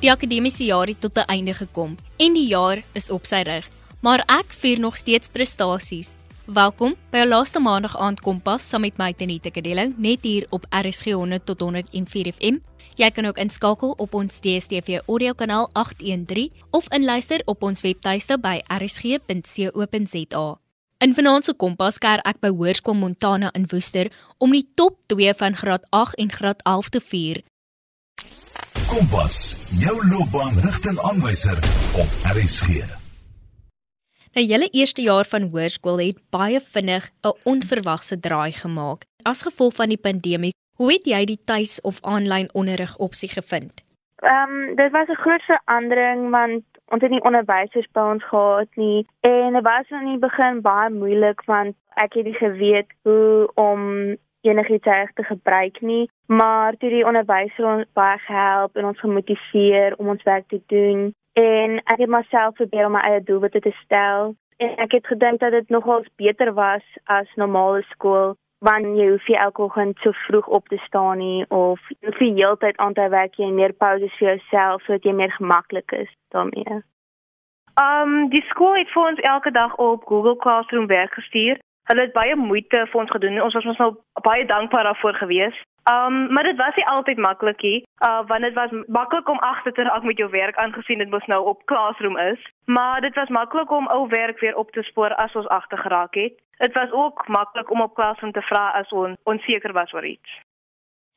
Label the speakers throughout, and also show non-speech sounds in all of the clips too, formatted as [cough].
Speaker 1: Die akademiese jaar het tot 'n einde gekom en die jaar is op sy rug, maar ek vier nog steeds prestasies. Welkom by jou laaste maandag aand kompas saam met my Tenita Kadello net hier op RSG 100 tot 104 FM. Jy kan ook inskakel op ons DStv audio kanaal 813 of inluister op ons webtuiste by rsg.co.za. In vanaand se kompas keer ek by Hoërskool Montana in Woester om die top 2 van graad 8 en graad 11 te vier.
Speaker 2: Kompas, jou loopbaanrigtingaanwyser op RSG.
Speaker 1: Nou julle eerste jaar van hoërskool het baie vinnig 'n onverwagse draai gemaak. As gevolg van die pandemie, hoe het jy die tuis of aanlyn onderrig opsie gevind?
Speaker 3: Ehm um, dit was 'n groot verandering want ons het nie onderwysers by ons gehad nie en dit was in die begin baie moeilik want ek het nie geweet hoe om enigiets reg te gebruik nie, maar toe die onderwyser ons baie gehelp en ons gemotiveer om ons werk te doen en ek het myself probeer om my eie doelwitte te stel en ek het gedink dat dit nogals beter was as normale skool want jy hoef nie elke oggend so vroeg op te staan nie of jy hoef nie heeltyd aan te werk jy meer pauses vir jouself sodat jy meer gemaklik is daarmee.
Speaker 4: Um die skool het vir ons elke dag op Google Classroom werk gestuur Hulle het baie moeite vir ons gedoen. Ons was ons nou baie dankbaar daarvoor gewees. Um maar dit was nie altyd maklik nie. Uh want dit was maklik om agter te raak met jou werk aangesien dit mos nou op Classroom is. Maar dit was maklik om ou werk weer op te spoor as ons agter geraak het. Dit was ook maklik om op Classroom te vra as ons onseker was oor iets.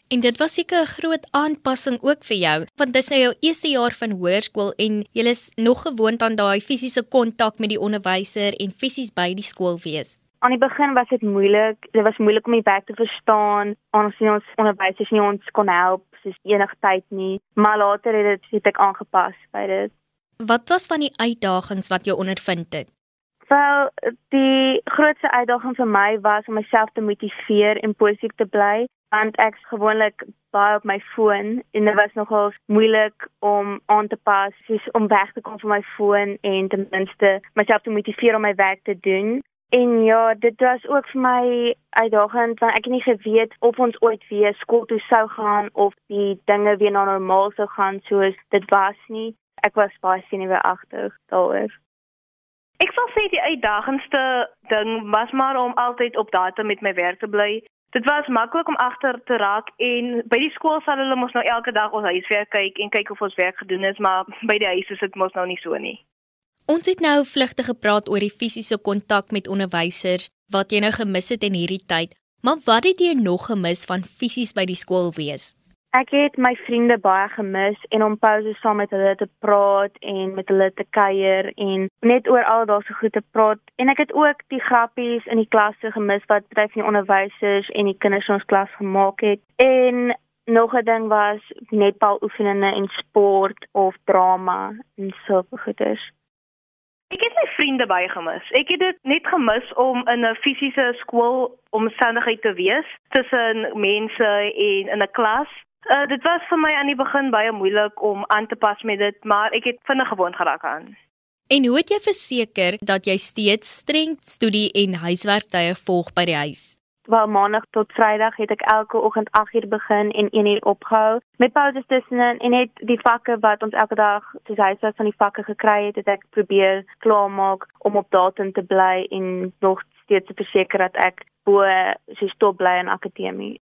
Speaker 1: En dit was seker 'n groot aanpassing ook vir jou, want dis nou jou eerste jaar van hoërskool en jy is nog gewoond aan daai fisiese kontak met die onderwyser en fisies by die skool wees.
Speaker 3: Aan die begin was dit moeilik. Dit was moeilik om die werk te verstaan. Ons sien ons onderwysers nie ons kon help soos enige tyd nie, maar later het dit het ek aangepas by dit.
Speaker 1: Wat was van die uitdagings wat jy ondervind het?
Speaker 3: Wel, die grootste uitdaging vir my was om myself te motiveer en positief te bly, want ek is gewoonlik baie op my foon en dit was nogal moeilik om aan te pas, soos om weg te kom van my foon en ten minste myself te motiveer om my werk te doen. En ja, dit was ook vir my uitdagend want ek het nie geweet of ons ooit weer skool toe sou gaan of die dinge weer na normaal sou gaan soos dit was nie. Ek was baie senuweeagtig daaroor.
Speaker 4: Ek sal sê die uitdagendste ding was maar om altyd op datum met my werk te bly. Dit was maklik om agter te raak en by die skool sal hulle mos nou elke dag ons huiswerk kyk en kyk of ons werk gedoen is, maar by die huis is dit mos nou nie so nie.
Speaker 1: Ons het nou vlugtig gepraat oor die fisiese kontak met onderwysers wat jy nou gemis het in hierdie tyd, maar wat het jy nog gemis van fisies by die skool wees?
Speaker 3: Ek het my vriende baie gemis en om pauses saam met hulle te praat en met hulle te kuier en net oor al daardie goed te praat en ek het ook die grappies in die klasse gemis wat van die onderwysers en die kinders in ons klas gemaak het en nog 'n ding was netbal oefeninge en sport of drama en so goeders.
Speaker 4: Ek het my vriende baie gemis. Ek het dit net gemis om in 'n fisiese skool omstandigheid te wees tussen mense en in 'n klas. Uh, dit was vir my aan die begin baie moeilik om aan te pas met dit, maar ek het vinnig gewoond geraak aan.
Speaker 1: En hoe het jy verseker dat jy steeds streng studie en huiswerktye volg by die huis?
Speaker 3: Wel maandag tot Vrydag het ek elke oggend 8uur begin en 1uur opgehou. Met pauses tussenin en net die vakke wat ons elke dag soos huiswerk van die vakke gekry het, het ek probeer klaarmaak om op datum te bly en nog steeds te verseker dat ek bo so stop bly in akademie.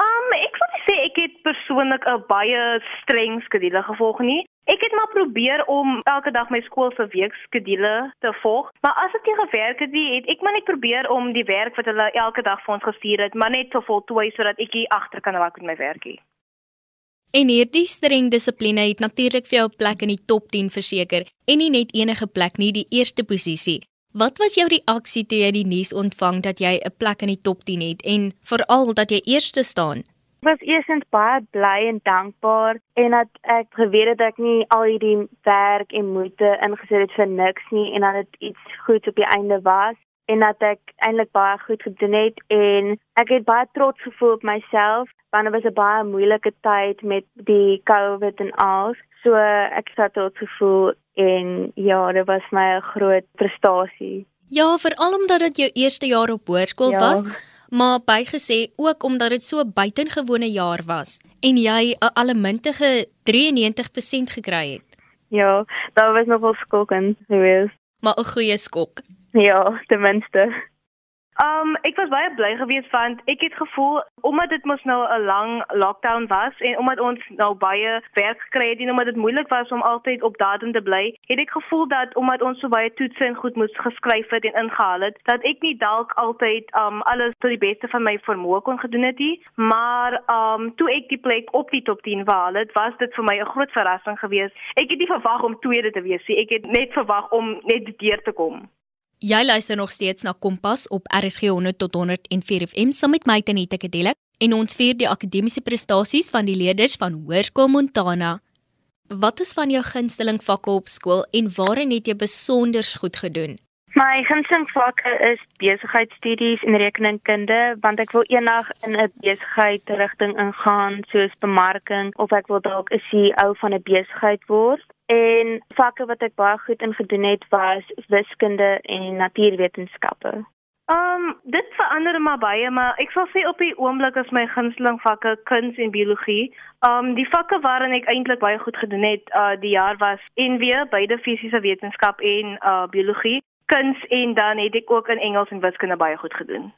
Speaker 4: Um ek wil sê ek het persoonlik 'n baie streng skedule gevolg nie. Ek het maar probeer om elke dag my skool se weekskedule te volg, maar as dit nie gewerk het nie, het ek maar net probeer om die werk wat hulle elke dag vir ons gestuur het, maar net te voltooi sodat ek hier agter kan raak met my werkie.
Speaker 1: En hierdie streng dissipline het natuurlik vir jou 'n plek in die top 10 verseker en nie net enige plek nie, die eerste posisie. Wat was jou reaksie toe jy die nuus ontvang dat jy 'n plek in die top 10 het en veral dat jy eerste staan?
Speaker 3: Ek was eersins baie bly en dankbaar en dat ek geweet het ek nie al hierdie werk en moeite ingesit het vir niks nie en dat dit iets goeds op die einde was en dat ek eintlik baie goed gedoen het en ek het baie trots gevoel op myself want dit was 'n baie moeilike tyd met die COVID en al. So ek het trots gevoel en ja, dit was my 'n groot prestasie.
Speaker 1: Ja, veral omdat dit jou eerste jaar op hoërskool ja. was. maar bygesê ook omdat dit so 'n buitengewone jaar was en jy 'n allemintige 93% gekry het.
Speaker 3: Ja, daar was nog wel skokkend geweest.
Speaker 1: Maar 'n goeie skok.
Speaker 3: Ja, ten minste.
Speaker 4: Um ek was baie bly geweest want ek het gevoel omdat dit mos nou 'n lang lockdown was en omdat ons nou baie werk gekry het en omdat dit moeilik was om altyd op datum te bly, het ek gevoel dat omdat ons so baie toetse en goed moes geskryf het en ingehaal het, dat ek nie dalk altyd um alles tot die beste van my vermoë kon gedoen het nie, maar um toe ek die plek op die top 10 behaal het, was dit vir my 'n groot verrassing geweest. Ek het nie verwag om tweede te wees nie. Ek het net verwag om net deur te kom.
Speaker 1: Jy luister nog steeds na Kompas op RSG 100 tot 104 FM saam met my Tanita Kadela en ons vier die akademiese prestasies van die leerders van Hoërskool Montana. Wat is van jou gunsteling vakke op skool en waarin het jy besonder goed gedoen?
Speaker 3: My gunsteling vakke is besigheidstudies en rekeningkunde want ek wil eendag in 'n besigheid rigting ingaan soos bemarking of ek wil dalk 'n CEO van 'n besigheid word. En vakke wat ek baie goed in gedoen het was wiskunde en natuurwetenskappe.
Speaker 4: Um dit verander maar baie, maar ek sal sê op die oomblik is my gunsteling vakke kuns en biologie. Um die vakke waarin ek eintlik baie goed gedoen het, uh die jaar was NW, beide fisiese wetenskap en uh biologie. Kuns en dan het ek ook in Engels en wiskunde baie goed gedoen.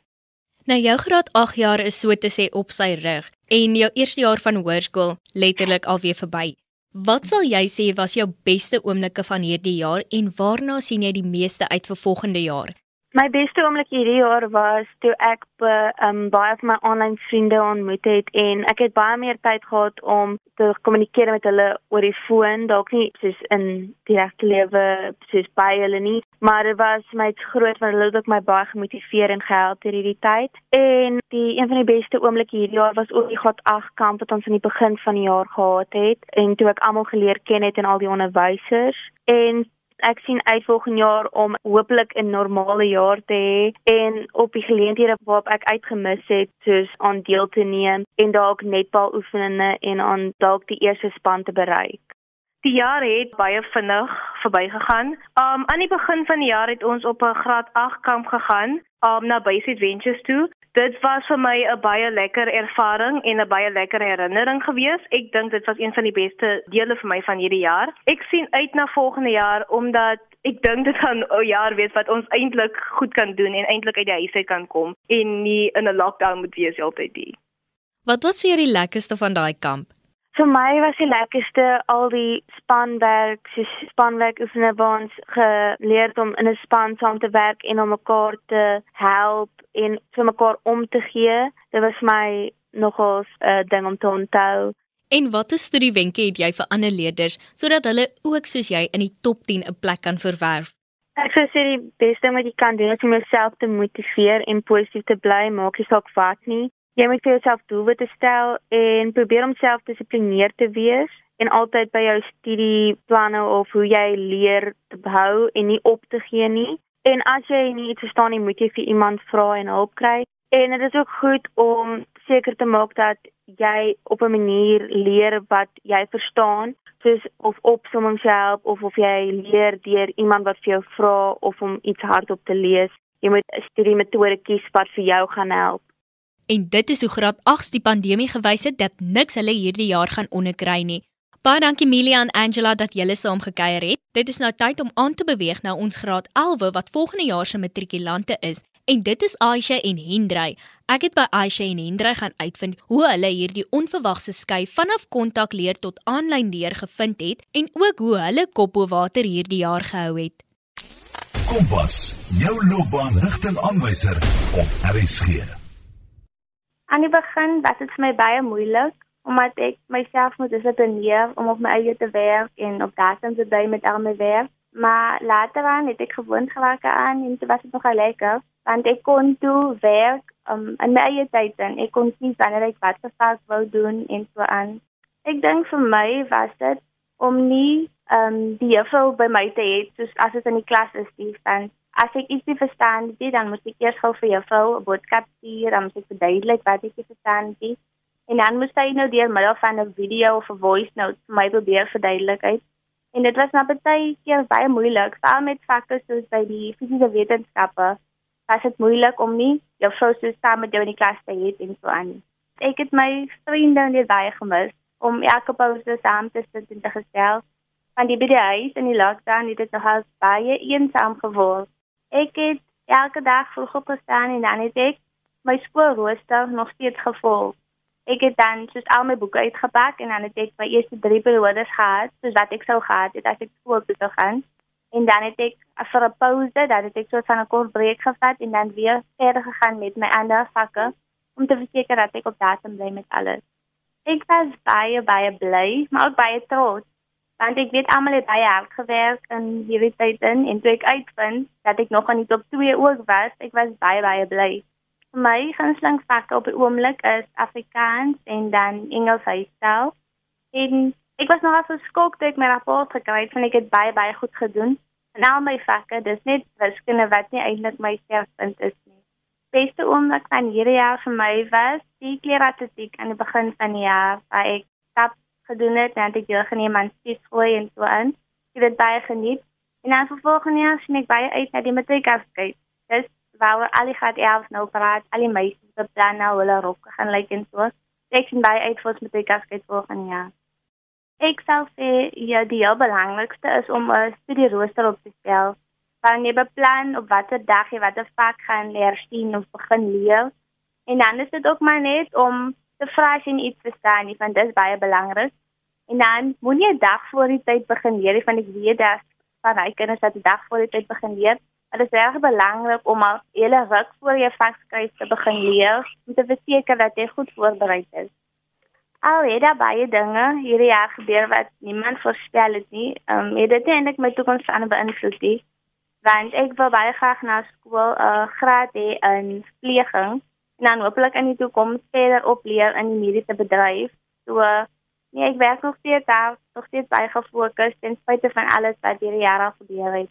Speaker 1: Nou jou graad 8 jaar is so te sê op sy rug en jou eerste jaar van hoërskool letterlik alweer verby. Wat sal jy sê was jou beste oomblikke van hierdie jaar en waarna sien jy die meeste uit vir volgende jaar?
Speaker 3: My beste oomblik hierdie jaar was toe ek be, um, baie van my aanlyn vriende ontmoet het en ek het baie meer tyd gehad om te kommunikeer met hulle oor die foon, dalk nie soos in die regte lewe soos by hulle nie, maar dit was my groot want hulle het ook my baie gemotiveer en gehelp deur hierdie tyd. En die een van die beste oomblikke hierdie jaar was ook die God 8 kamp wat ons aan die begin van die jaar gehad het en toe ek almal geleer ken het en al die onderwysers en ek sien uit volgende jaar om hopelik 'n normale jaar te hê en op die geleenthede waarop ek uitgemis het soos aan deel te neem en dalk netbal oefeninge en aan dalk die eerste span te bereik.
Speaker 4: Die jaar het baie vinnig verbygegaan. Um aan die begin van die jaar het ons op 'n graad 8 kamp gegaan, um na Basic Ventures toe. Dit was vir my 'n baie lekker ervaring en 'n baie lekker herinnering gewees. Ek dink dit was een van die beste dele vir my van hierdie jaar. Ek sien uit na volgende jaar omdat ek dink dit gaan 'n jaar wees wat ons eintlik goed kan doen en eintlik uit die huis uit kan kom en nie in 'n lockdown moet wees altyd nie.
Speaker 1: Wat was vir jou die lekkerste van daai kamp?
Speaker 3: Vir my was die lekkerste al die spanwerk, so spanwerk oefene waar ons geleer om in 'n span saam te werk en om mekaar te help en vir mekaar om te gee. Dit was my nogals 'n uh, ding om te onthou.
Speaker 1: En watter studiewenke het jy vir ander leerders sodat hulle ook soos jy in die top 10 'n plek kan verwerf?
Speaker 3: Ek sou sê die beste wat jy kan doen is om jouself te motiveer en positief te bly, maak nie saak wat nie. Jy moet vir jouself doelwitte stel en probeer om selfdissiplineerd te wees en altyd by jou studieplanne of hoe jy leer te behou en nie op te gee nie. En as jy nie iets verstaan nie, moet jy vir iemand vra en hulp kry. En dit is ook goed om seker te maak dat jy op 'n manier leer wat jy verstaan, soos of opsommings help of of jy leer deur iemand wat vir jou vra of om iets hardop te lees. Jy moet 'n studiemetode kies wat vir jou gaan help.
Speaker 1: En dit is hoe graad 8 die pandemie gewys het dat niks hulle hierdie jaar gaan onderkry nie. Baie dankie Milia en Angela dat julle saam gekuier het. Dit is nou tyd om aan te beweeg na ons graad 11 wat volgende jaar se matrikulante is. En dit is Aisha en Hendrey. Ek het by Aisha en Hendrey gaan uitvind hoe hulle hierdie onverwagse skuif vanaf kontak leer tot aanlyn leer gevind het en ook hoe hulle kop bo water hierdie jaar gehou het.
Speaker 2: Kompas, jou loopbaanrigtingaanwyser op RSG.
Speaker 5: Aan die begin was dit vir my baie moeilik omdat ek myself moet dissiplineer om op my eie te werk en op datum te bly met al my werk. Maar later aan het ek gewoond geraak aan en dit was nog lekker want ek kon toe werk um, in my eie tyd en ek kon sien wanneer ek wat gefaal wou doen en so aan. Ek dink vir my was dit om nie um, die juffrou by my te hê soos as dit in die klas is die want as ek iets nie verstaan nie, dan moet ek eers gou vir juffrou 'n boodskap stuur, dan moet ek verduidelik wat ek nie verstaan nie. En dan moet sy nou deur middel van 'n video of 'n voice note vir my probeer verduidelik uit. En dit was nou baie keer baie moeilik, veral met vakke soos by die fisiese wetenskappe, was dit moeilik om nie jou vrou so saam met jou in die klas te hê en so aan. Ek het my vriende net baie gemis om elke pouse saam te sit en te gesels. Van die by die huis in die lockdown het dit nogals baie eensaam geword. Ek het elke dag vroeg opgestaan en dan het ek my skoolrooster nog steeds gevolg. Ek het dan soos al my boeke uitgepak en dan het ek my eerste drie periodes gehad, soos wat ek sou gehad het as ek skool toe sou gaan. En dan het ek vir 'n pouse, dan het ek so van 'n kort breek gevat en dan weer verder gegaan met my ander vakke om te verseker dat ek op datum bly met alles. Ek was baie baie bly, maar ook baie trots want ek weet almal het baie hard gewerk in hierdie tyd in en toe ek uitvind dat ek nog aan die top 2 ook was, ek was baie baie bly. Vir my gunsteling vakke op die oomblik is Afrikaans en dan Engels huisstyle. En ek was nog so skok toe ek my rapport gekry het van ek het baie baie goed gedoen. En al my vakke, dis net wiskunde wat nie eintlik my sterkpunt is nie. Beste oomblik van hierdie jaar vir my was die kleeratletiek aan die begin van die jaar waar ek gedoen het en ek deelgeneem aan skietgooi en so aan. Ek het baie geniet. En dan vervolgens jaar sien ek baie uit na die matriekafskeid. Dis waar al die graad 11 nou praat, al die meisies op plan nou hulle rokke gaan lyk en so. Ek sien baie uit vir ons matriekafskeid volgende jaar. Ek sal sê ja, die heel belangrikste is om 'n studierooster op te stel. Dan jy beplan op watter dag jy watter vak gaan leer sien of begin leer. En dan is dit ook maar net om te vra as iets verstaan nie, want dit is baie belangrik. En dan moenie 'n dag voor die tyd begin leer nie, want ek weet dat van hy kinders dat 'n dag voor die tyd begin leer. Dit is reg belangrik om al hele ruk voor jy vakskryf te begin leer, om te verseker dat jy goed voorberei is. Al het daar baie dinge hierdie jaar gebeur wat niemand voorspel het nie. Ehm um, dit het eintlik my toekoms aan beïnvloed nie. Want ek wil baie graag na skool 'n uh, graad hê in vlieging en dan hopelik in die toekoms verder opleer in die mediese bedryf. So nee, ek werk nog steeds daar, nog steeds baie gefokus ten spyte van alles wat hierdie jaar al gebeur het.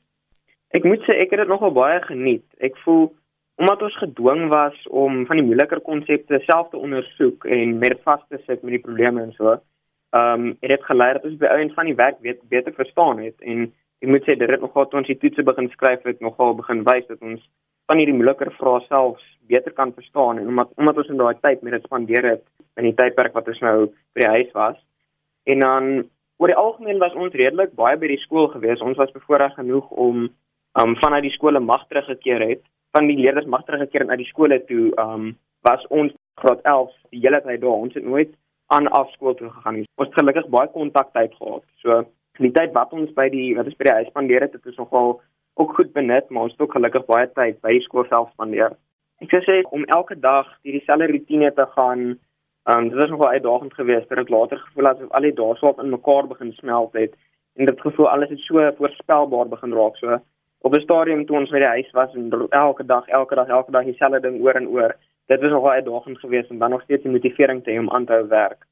Speaker 6: Ek moet sê ek het dit nogal baie geniet. Ek voel omdat ons gedwing was om van die moeiliker konsepte self te ondersoek en met vas te sit met die probleme en so. Ehm um, het dit gelei dat ons by een van die werk weet beter verstaan het en ek moet sê dit het nogal toe ons die toetse begin skryf het nogal begin wys dat ons van hierdie moeiliker vrae selfs beter kan verstaan en omdat omdat ons in daai tyd met dit spandeer het in die tydperk wat ons nou by die huis was. En dan oor die algemeen was ons redelik baie by die skool gewees. Ons was bevoorreg genoeg om um vanuit die skole mag teruggekeer het. Van die leerders mag teruggekeer na die skole toe um was ons graad 11 die hele tyd daar. Ons het nooit aan afskool toe gegaan nie. Ons het gelukkig baie kontak tyd gehad. So die tyd wat ons by die wat ons by die huis spandeer het, het ons nogal ook goed benut, maar ons het ook gelukkig baie tyd by die skool self spandeer. Ek sê om elke dag hierdie selfde rotine te gaan, um, dit was nogal uitdagend geweest. Dit het later gevoel asof al die dae swop in mekaar begin smelt het en dit gevoel alles het so voorspelbaar begin raak. So op 'n stadium toe ons by die huis was en elke dag, elke dag, elke dag dieselfde ding oor en oor, dit was nogal uitdagend geweest en dan nog steeds die motivering te hê om aan te hou werk.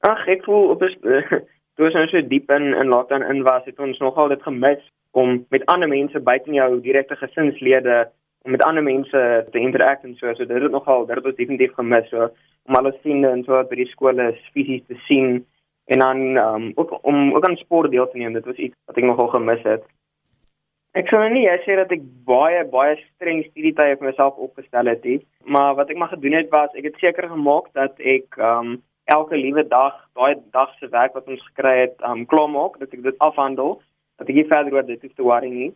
Speaker 6: Ag, ek voel op 'n [laughs] toe ons nou so diep in in lockdown in was, het ons nogal dit gemis om met ander mense buite jou direkte gesinslede om met ander mense te interact en so so dit het nogal dit het definitief gemis so om alles sien en so by die skole fisies te sien en dan um, ook om ook aan sport deel te neem dit was iets wat ek nogal gemis het ek sou nie sê dat ek baie baie streng studietye vir myself opgestel het nie maar wat ek maar gedoen het was ek het seker gemaak dat ek um, elke liewe dag daai dag se werk wat ons gekry het um, klaar maak dat ek dit afhandel dat ek nie verder oor dit hoef te worry nie.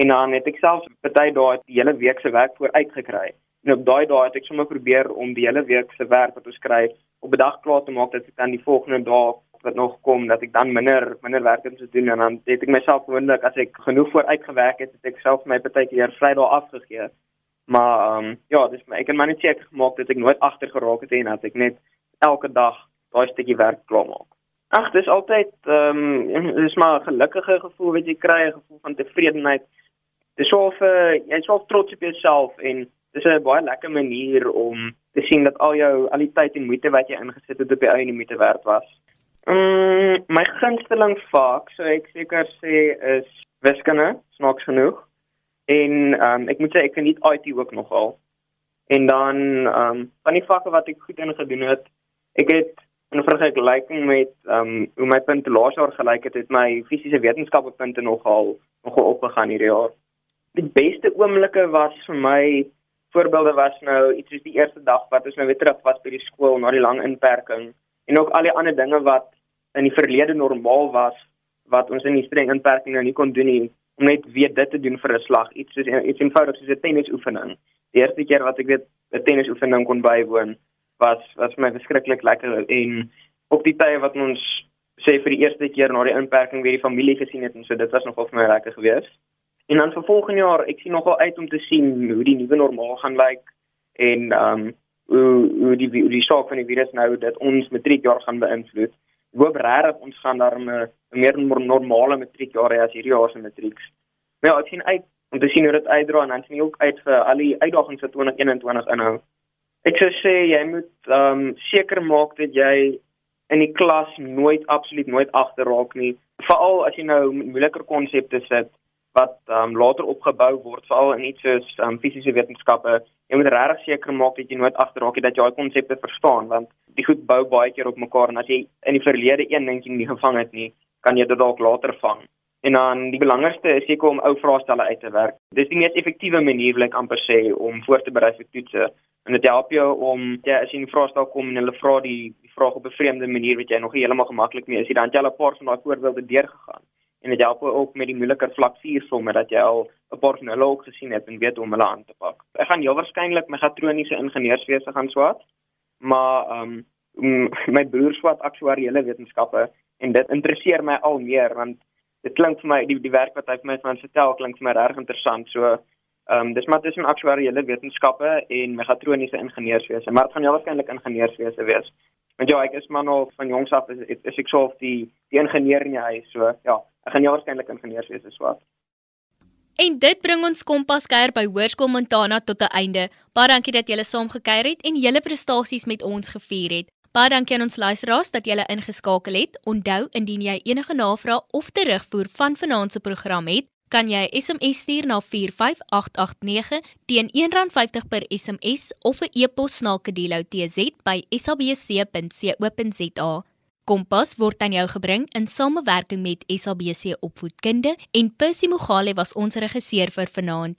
Speaker 6: En dan het ek selfs party daai die hele week se werk vooruit gekry. En op daai dae het ek sommer probeer om die hele week se werk wat ons kry op 'n dag klaar te maak dat ek dan die volgende dag wat nog kom dat ek dan minder minder werk te doen en dan het ek myself gewoonlik as ek genoeg vooruit gewerk het, het ek self my partykeer Vrydag afgegee. Maar ehm um, ja, dis my ek het maar net seker gemaak dat ek nooit agter geraak het en dat ek net elke dag daai stukkie werk klaar maak. Ag, dis altyd ehm um, dis maar 'n gelukkige gevoel wat jy kry, 'n gevoel van tevredenheid. Dis so of uh, jy's so trots op jouself en dis 'n baie lekker manier om te sien dat al jou al die tyd en moeite wat jy ingesit het op die einde moeite werd was. Mm, my gunsteling vak, so ek seker sê is wiskunde, snaaks genoeg. En ehm um, ek moet sê ek geniet IT ook nogal. En dan ehm um, van die vakke wat ek goed in gedoen het, ek het in vergelyking met ehm um, hoe my punte laas jaar gelyk het, het my fisiese wetenskappe punte nogal nogal opgegaan hierdie jaar. Die beste oomblikke was vir my voorbeelde was nou iets soos die eerste dag wat ons nou weer terug was by die skool na die lang inperking en ook al die ander dinge wat in die verlede normaal was wat ons in die streng inperking nou nie kon doen nie om net weer dit te doen vir 'n slag iets soos iets eenvoudig soos 'n tennisoefening. Die eerste keer wat ek weet 'n tennisoefening kon bywoon was was my verskriklik lekker en op die tye wat ons sê vir die eerste keer na die inperking weer die familie gesien het en so dit was nogal vir my lekker geweest. En dan vir volgende jaar, ek sien nogal uit om te sien hoe die nuwe normaal gaan lyk en ehm um, hoe hoe die hoe die saak van die virus nou dat ons matriekjaar gaan beïnvloed. Ek hoop regtig ons gaan daar 'n meer normale matriekjaar hê as hierdie jaar se matrieks. Maar ja, ek sien uit om te sien hoe dit uitdra en dan sien ek ook uit vir al die uitdagings vir 2021 inhou. Ek sou sê jy moet ehm um, seker maak dat jy in die klas nooit absoluut nooit agterraak nie. Veral as jy nou moeiliker konsepte sit wat um, later opgebou word veral in iets soos um, fisiese wetenskappe. Jy moet regtig seker maak dat jy nooit agterraak het dat jy daai konsepte verstaan want die goed bou baie keer op mekaar en as jy in die verlede een ding nie gevang het nie, kan jy dit dalk later vang. En dan die belangrikste is seker om ou vraestelle uit te werk. Dis die mees effektiewe manier wil ek amper sê om voor te berei vir toetse. En dit help jou om ja, as jy 'n vraestel kom en hulle vra die, die vraag op 'n vreemde manier wat jy nog nie heeltemal gemaklik mee is, jy dan jy al 'n paar van daai voorbeelde deurgegaan en dit help ook met die moeiliker vlak 4 somme dat jy al 'n paar van hulle ook gesien het en weet hoe om hulle aan te pak. Ek gaan heel waarskynlik my gatroniese ingenieurswese gaan swaat, maar ehm um, [laughs] my broer swaat aktuariële wetenskappe en dit interesseer my al meer want dit klink vir my die die werk wat hy vir my van vertel klink vir my reg interessant. So ehm um, dis maar tussen aktuariële wetenskappe en megatroniese ingenieurswese, maar dit gaan heel waarskynlik ingenieurswese wees. Want ja, ek is maar nog van jongs af is, is, is ek so of die die ingenieur in die huis, so ja. Ek gaan ja waarskynlik ingenieurswese swaat.
Speaker 1: En dit bring ons Kompas kuier by Hoërskool Montana tot 'n einde. Baie dankie dat julle saam gekuier het en julle prestasies met ons gevier het. Baie dankie aan ons luisteraars dat julle ingeskakel het. Onthou indien jy enige navrae of terugvoer van vanaand se program het, kan jy 'n SMS stuur na 45889 teen R1.50 per SMS of 'n e-pos na kadelo@sabc.co.za. Kompas word aan jou gebring in samewerking met SABC Opvoedkunde en Percy Mogale was ons regisseur vir vanaand.